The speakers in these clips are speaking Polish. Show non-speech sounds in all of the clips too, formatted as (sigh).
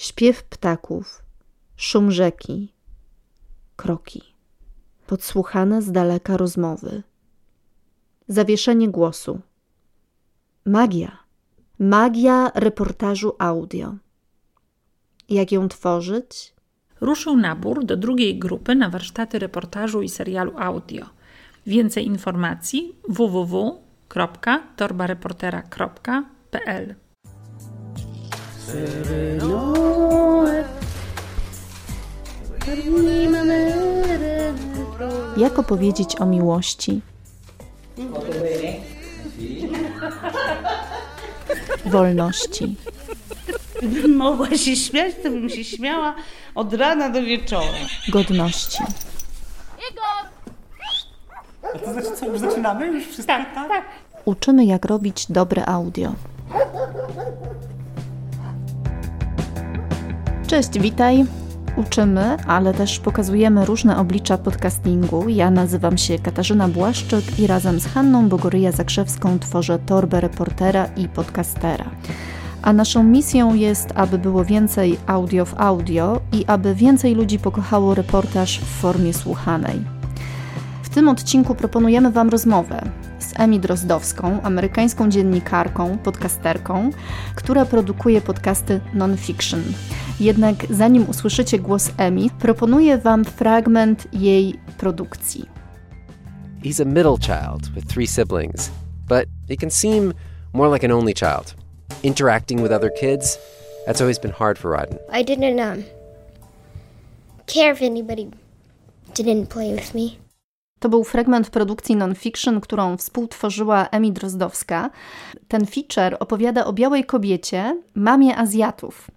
Śpiew ptaków, szum rzeki, kroki, podsłuchane z daleka rozmowy, zawieszenie głosu, magia, magia reportażu audio. Jak ją tworzyć? Ruszył nabór do drugiej grupy na warsztaty reportażu i serialu audio. Więcej informacji www.torbareportera.pl Jak opowiedzieć o miłości? Wolności. Gdybym mogła się śmiać, to bym się śmiała od rana do wieczora. Godności. A to znaczy co, już zaczynamy? Już wszystko? Tak, tak. Uczymy, jak robić dobre audio. Cześć, witaj. Uczymy, ale też pokazujemy różne oblicza podcastingu. Ja nazywam się Katarzyna Błaszczyk i razem z Hanną Bogoryja-Zakrzewską tworzę torbę reportera i podcastera. A naszą misją jest, aby było więcej audio w audio i aby więcej ludzi pokochało reportaż w formie słuchanej. W tym odcinku proponujemy Wam rozmowę z Emi Drozdowską, amerykańską dziennikarką, podcasterką, która produkuje podcasty non-fiction. Jednak zanim usłyszycie głos Emi, proponuję Wam fragment jej produkcji. He's a middle child with three siblings, but he can seem more like an only child. Interacting with other kids, that's always been hard for Rodden. I didn't um, care if anybody didn't play with me. To był fragment produkcji non-fiction, którą współtworzyła Emi Drozdowska. Ten feature opowiada o białej kobiecie, mamie Azjatów.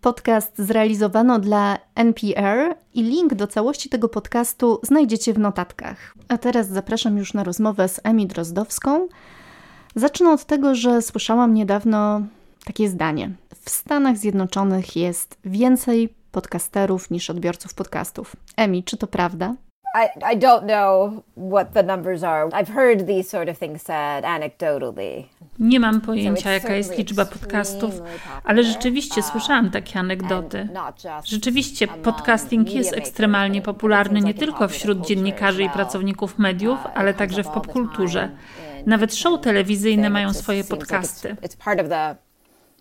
Podcast zrealizowano dla NPR i link do całości tego podcastu znajdziecie w notatkach. A teraz zapraszam już na rozmowę z Emi Drozdowską. Zacznę od tego, że słyszałam niedawno takie zdanie. W Stanach Zjednoczonych jest więcej podcasterów niż odbiorców podcastów. Emi, czy to prawda? I, I don't know what the numbers are. I've heard these sort of things said anecdotally. Nie mam pojęcia, jaka jest liczba podcastów, ale rzeczywiście słyszałam takie anegdoty. Rzeczywiście podcasting jest ekstremalnie popularny nie tylko wśród dziennikarzy i pracowników mediów, ale także w popkulturze. Nawet show telewizyjne mają swoje podcasty.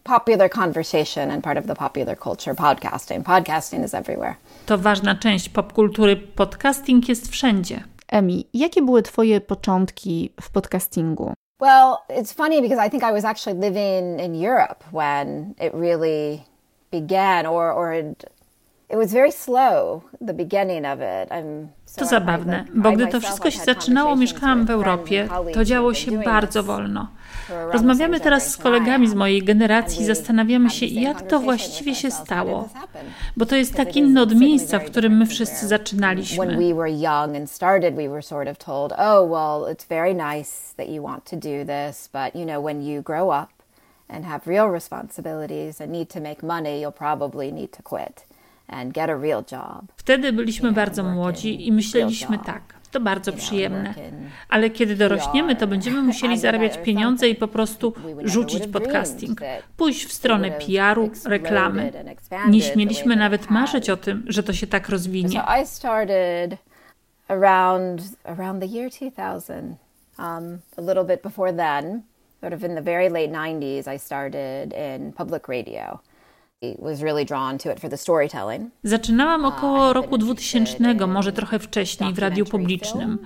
Popular conversation and part of the popular culture podcasting. Podcasting is everywhere. To ważna część popkultury. Podcasting jest wszędzie. Emi, jakie były Twoje początki w podcastingu? Well, it's funny because I think I was actually living in Europe when it really began, or, or it, to zabawne, bo gdy to wszystko się zaczynało, mieszkałam w Europie. To działo się bardzo wolno. Rozmawiamy teraz z kolegami z mojej generacji i zastanawiamy się, jak to właściwie się stało. Bo to jest tak inne od miejsca, w którym my wszyscy zaczynaliśmy. and have real responsibilities and need to make money, you'll probably need to quit and get a real job. Wtedy byliśmy bardzo młodzi i myśleliśmy tak. To bardzo przyjemne. Ale kiedy dorośniemy, to będziemy musieli zarabiać pieniądze i po prostu rzucić podcasting. Pójść w stronę PR-u, reklamy. Nie śmieliśmy nawet marzyć o tym, że to się tak rozwinie. around around the year 2000 um, a little bit before then sort of in the very late 90s i started in public radio Zaczynałam około roku 2000, może trochę wcześniej, w radiu publicznym.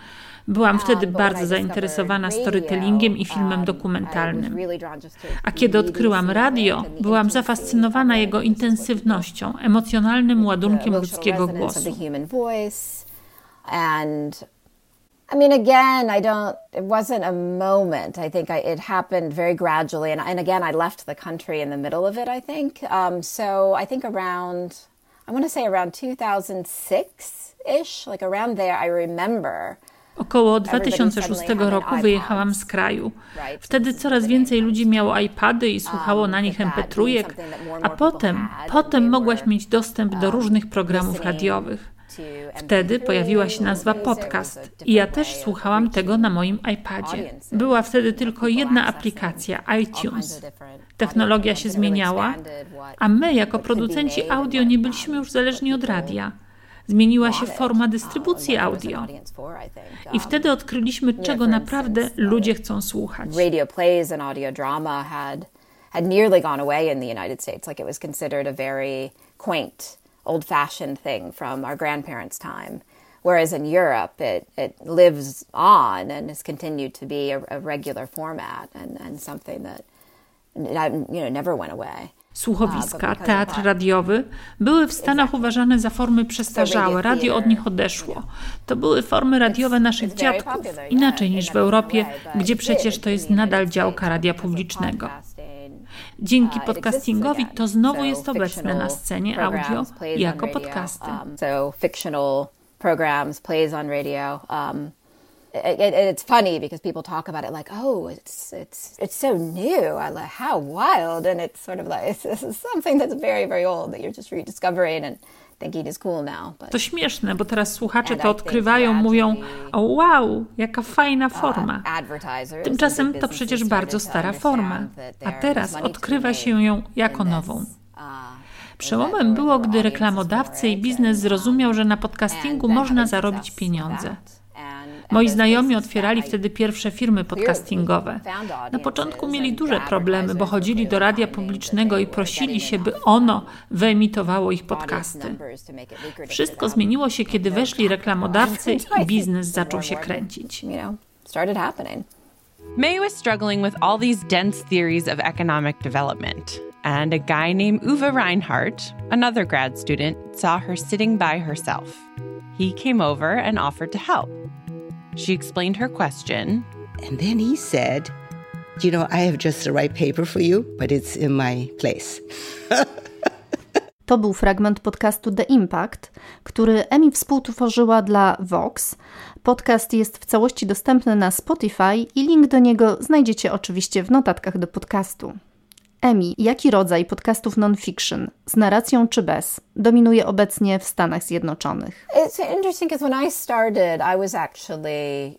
Byłam wtedy bardzo zainteresowana storytellingiem i filmem dokumentalnym. A kiedy odkryłam radio, byłam zafascynowana jego intensywnością, emocjonalnym ładunkiem ludzkiego głosu. I mean, again, I don't, it wasn't a moment. I think I, it happened very gradually. And, and again, I left the country in the middle of it, I think. Um, so I think around, I want to say around 2006 ish, like around there, I remember. Około 2006 roku wyjechałam z kraju. Wtedy coraz więcej ludzi miało iPady i słuchało na nich MP3, a potem, potem mogłaś mieć dostęp do różnych programów radiowych. Wtedy pojawiła się nazwa podcast i ja też słuchałam tego na moim iPadzie. Była wtedy tylko jedna aplikacja, iTunes. Technologia się zmieniała, a my jako producenci audio nie byliśmy już zależni od radia. Zmieniła się forma dystrybucji audio. I wtedy odkryliśmy, czego naprawdę ludzie chcą słuchać. Radio plays and audio drama had nearly gone away in the United States. Like it was considered a very quaint, old-fashioned thing from our grandparents' time. Whereas in Europe, it, it lives on and has continued to be a, a regular format and, and something that you know never went away. Słuchowiska, teatr radiowy były w Stanach uważane za formy przestarzałe, radio od nich odeszło. To były formy radiowe naszych dziadków, inaczej niż w Europie, gdzie przecież to jest nadal działka radia publicznego. Dzięki podcastingowi to znowu jest obecne na scenie audio jako podcasty. programs, plays on radio. Um, it, it, it's funny because people talk about it like, oh, it's it's it's so new. I like how wild, and it's sort of like (laughs) it's, it's something that's very very old that you're just rediscovering and to śmieszne, bo teraz słuchacze to odkrywają, mówią, o wow, jaka fajna uh, forma. Tymczasem to przecież bardzo stara forma, a teraz odkrywa się ją jako nową. Uh, Przełomem było, gdy reklamodawcy i biznes zrozumiał, że na podcastingu można zarobić pieniądze. Moi znajomi otwierali wtedy pierwsze firmy podcastingowe. Na początku mieli duże problemy, bo chodzili do radia publicznego i prosili się, by ono wyemitowało ich podcasty. Wszystko zmieniło się, kiedy weszli reklamodawcy i biznes zaczął się kręcić. May was struggling with all these dense theories of economic development. And a guy named Uwe Reinhardt, another grad student, saw her sitting by herself. He came over and offered to help. She explained her question. And then he said, You know, I have just the right paper for you, but it's in my place. (laughs) To był fragment podcastu The Impact, który Emi współtworzyła dla Vox. Podcast jest w całości dostępny na Spotify i link do niego znajdziecie oczywiście w notatkach do podcastu. Emi, jaki rodzaj podcastów non-fiction, z narracją czy bez, dominuje obecnie w Stanach Zjednoczonych? It's interesting because when I started, I was actually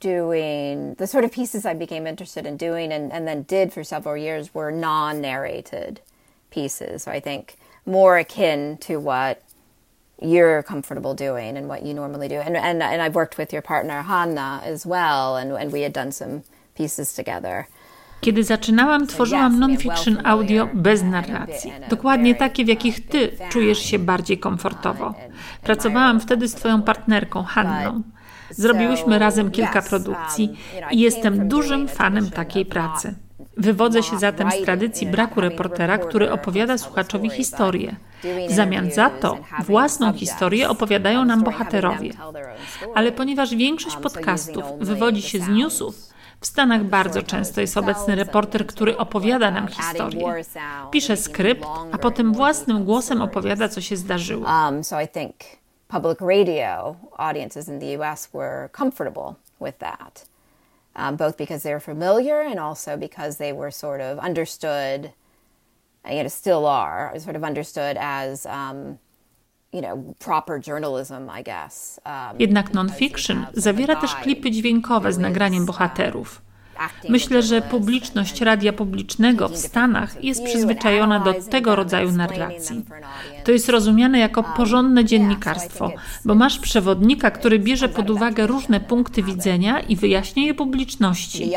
doing the sort of pieces I became interested in doing and, and then did for several years were non-narrated pieces. So I think more akin to what you're comfortable doing and what you normally do. And, and, and I've worked with your partner Hanna as well, and, and we had done some pieces together. Kiedy zaczynałam, tworzyłam non-fiction audio bez narracji. Dokładnie takie, w jakich ty czujesz się bardziej komfortowo. Pracowałam wtedy z twoją partnerką, Hanną. Zrobiłyśmy razem kilka produkcji i jestem dużym fanem takiej pracy. Wywodzę się zatem z tradycji braku reportera, który opowiada słuchaczowi historię. W zamian za to własną historię opowiadają nam bohaterowie. Ale ponieważ większość podcastów wywodzi się z newsów, w Stanach bardzo często jest obecny reporter, który opowiada nam historię. Pisze skrypt, a potem własnym głosem opowiada, co się zdarzyło. Um, public radio audiences in the US were comfortable with that, um, both because they were familiar and also because they were sort of understood, and yet still are, sort of understood as Um, Jednak non-fiction zawiera też klipy dźwiękowe z nagraniem bohaterów. Myślę, że publiczność radia publicznego w Stanach jest przyzwyczajona do tego rodzaju narracji. To jest rozumiane jako porządne dziennikarstwo, bo masz przewodnika, który bierze pod uwagę różne punkty widzenia i wyjaśnia je publiczności.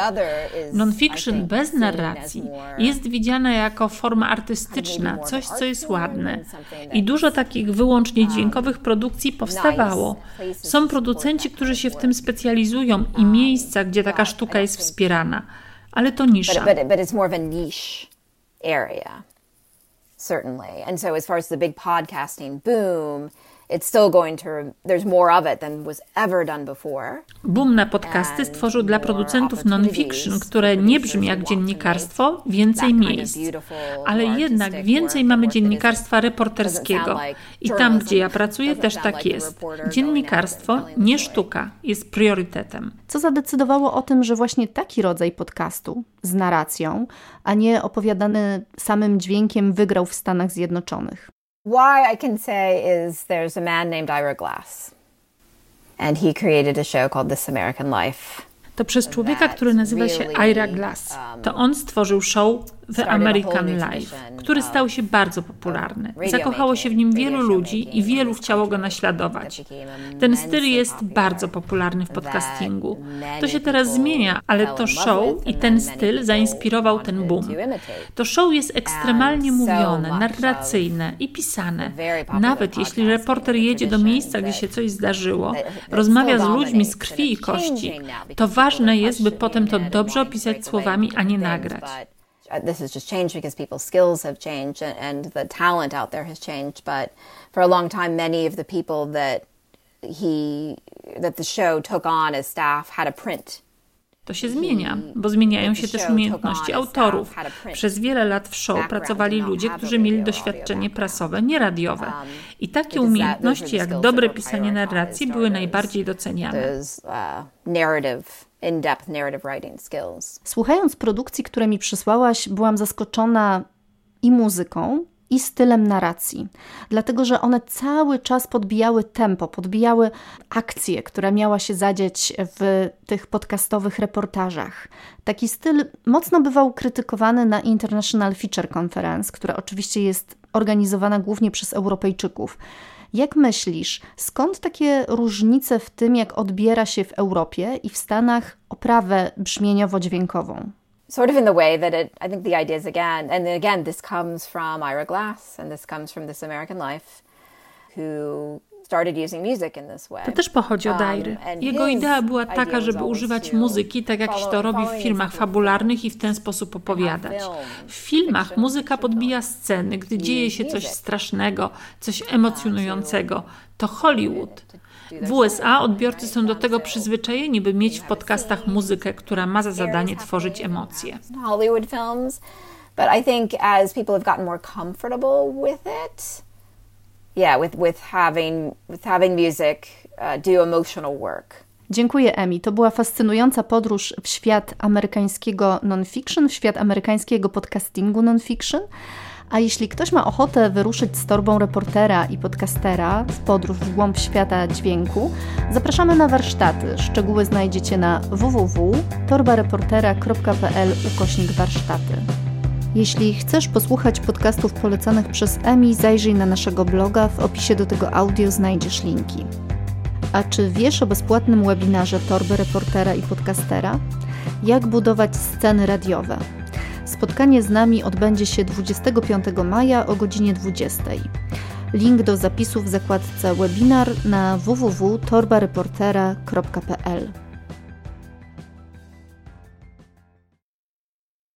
Non-fiction bez narracji jest widziana jako forma artystyczna, coś, co jest ładne. I dużo takich wyłącznie dźwiękowych produkcji powstawało. Są producenci, którzy się w tym specjalizują i miejsca, gdzie taka sztuka jest wspierana ale to nisza. But, but, but it's more of a niche area, certainly. And so as far as the big podcasting boom, it's still going to there's more of it than was ever done before. Boom na podcasty stworzył dla producentów non-fiction, które nie brzmi jak dziennikarstwo, więcej miejsc. Ale jednak więcej mamy dziennikarstwa reporterskiego. I tam, gdzie ja pracuję, też tak jest. Dziennikarstwo, nie sztuka, jest priorytetem. Co zadecydowało o tym, że właśnie taki rodzaj podcastu z narracją, a nie opowiadany samym dźwiękiem wygrał w Stanach Zjednoczonych? Why I can say is there's a man named Ira Glass, and he created a show called This American Life. To przez człowieka, który nazywa się Ira Glass. To on stworzył show The American Life, który stał się bardzo popularny. Zakochało się w nim wielu ludzi i wielu chciało go naśladować. Ten styl jest bardzo popularny w podcastingu. To się teraz zmienia, ale to show i ten styl zainspirował ten boom. To show jest ekstremalnie mówione, narracyjne i pisane. Nawet jeśli reporter jedzie do miejsca, gdzie się coś zdarzyło, rozmawia z ludźmi z krwi i kości, to ważne jest, by potem to dobrze opisać słowami, a nie nagrać. Uh, this has just changed because people's skills have changed and, and the talent out there has changed. But for a long time, many of the people that he that the show took on as staff had a print to się zmienia, bo zmieniają się też umiejętności autorów. Przez wiele lat w show pracowali ludzie, którzy mieli doświadczenie prasowe, nie radiowe. Um, I takie umiejętności jak dobre pisanie narracji były najbardziej doceniane. Uh, in-depth narrative writing skills. Słuchając produkcji, które mi przysłałaś, byłam zaskoczona i muzyką, i stylem narracji, dlatego że one cały czas podbijały tempo, podbijały akcję, która miała się zadzieć w tych podcastowych reportażach. Taki styl mocno bywał krytykowany na International Feature Conference, która oczywiście jest organizowana głównie przez Europejczyków. Jak myślisz, skąd takie różnice w tym, jak odbiera się w Europie i w Stanach oprawę brzmieniowo-dźwiękową? Sort of in the way that it, I think the idea is again, and again, this comes from Ira Glass and this comes from This American Life, who to też pochodzi od Airy. Um, Jego idea była taka, żeby używać muzyki tak jak się to robi w filmach fabularnych i w ten sposób opowiadać. W filmach muzyka podbija sceny, gdy dzieje się coś strasznego, coś emocjonującego. To Hollywood. W USA odbiorcy są do tego przyzwyczajeni, by mieć w podcastach muzykę, która ma za zadanie tworzyć emocje. Hollywood films, but I think as people have gotten more comfortable with it, yeah, with, with having, with having music uh, do emotional work. Dziękuję, Emi. To była fascynująca podróż w świat amerykańskiego non-fiction, w świat amerykańskiego podcastingu non-fiction. A jeśli ktoś ma ochotę wyruszyć z torbą reportera i podcastera w podróż w głąb świata dźwięku, zapraszamy na warsztaty. Szczegóły znajdziecie na www.torbareportera.pl ukośnik warsztaty. Jeśli chcesz posłuchać podcastów polecanych przez Emi, zajrzyj na naszego bloga, w opisie do tego audio znajdziesz linki. A czy wiesz o bezpłatnym webinarze Torby Reportera i Podcastera? Jak budować sceny radiowe? Spotkanie z nami odbędzie się 25 maja o godzinie 20. Link do zapisu w zakładce webinar na www.torbareportera.pl.